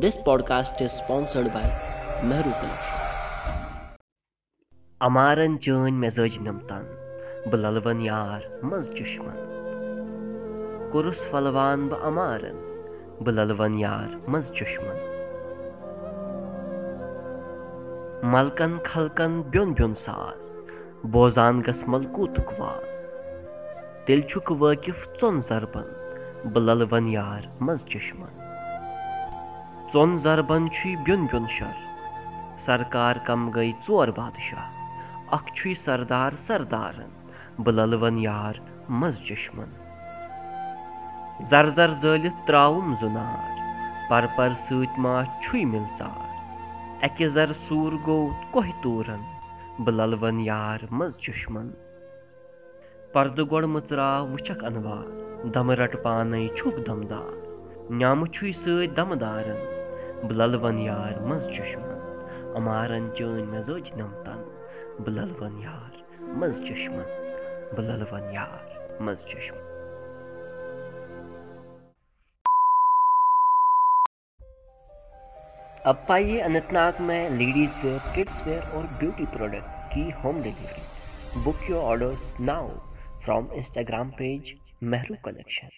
this podcast is سپانٛسٕڈ باے مہروٗ اَمارن چٲنۍ مےٚ زٲج نِمتَن بہٕ للہٕ وَن یار منٛز چشمَن کوٚرُس پھلوان بہٕ اَمارَن بہٕ للہٕ وَن یار منٛز چشمَن مَلکن خلقن بیوٚن بیوٚن ساز بوزان گژھ ملکوٗتُک واز تیٚلہِ چھُکھ وٲقِف ژوٚن ذربن بہٕ للہٕ یار منٛز چشمَن ژۄن زربن چھُے بیوٚن بیوٚن شر سرکار کم گٔے ژور بادشاہ اکھ چھُے سردار سردارن بہٕ للوَن یار منٛز چشمن زر زر زٲلِتھ تراوُم زٕ نار پر پر سۭتۍ ما چھُے مِلژار اَکہِ زر سوٗر گوٚو کوہہِ توٗرن بہٕ للوَن یار منٛز چشمن پردٕ گۄڈٕ مٕژراو وٕچھکھ انوار دمہٕ رٹہٕ پانے چھُکھ دمدار نیامہٕ چھُے سۭتۍ دمہٕ دارن بہٕ للوَن یار منٛز چشمن اَمارن چٲنۍ مےٚ زٲج نمتن بہٕ للوَن یار منٛز چشمن بہٕ للوَن یار منٛز چشمن अब पाइए अनंतनाग में लेडीज वेयर किड्स वेयर और ब्यूटी प्रोडक्ट्स की home delivery book your orders now from Instagram page Mehru collection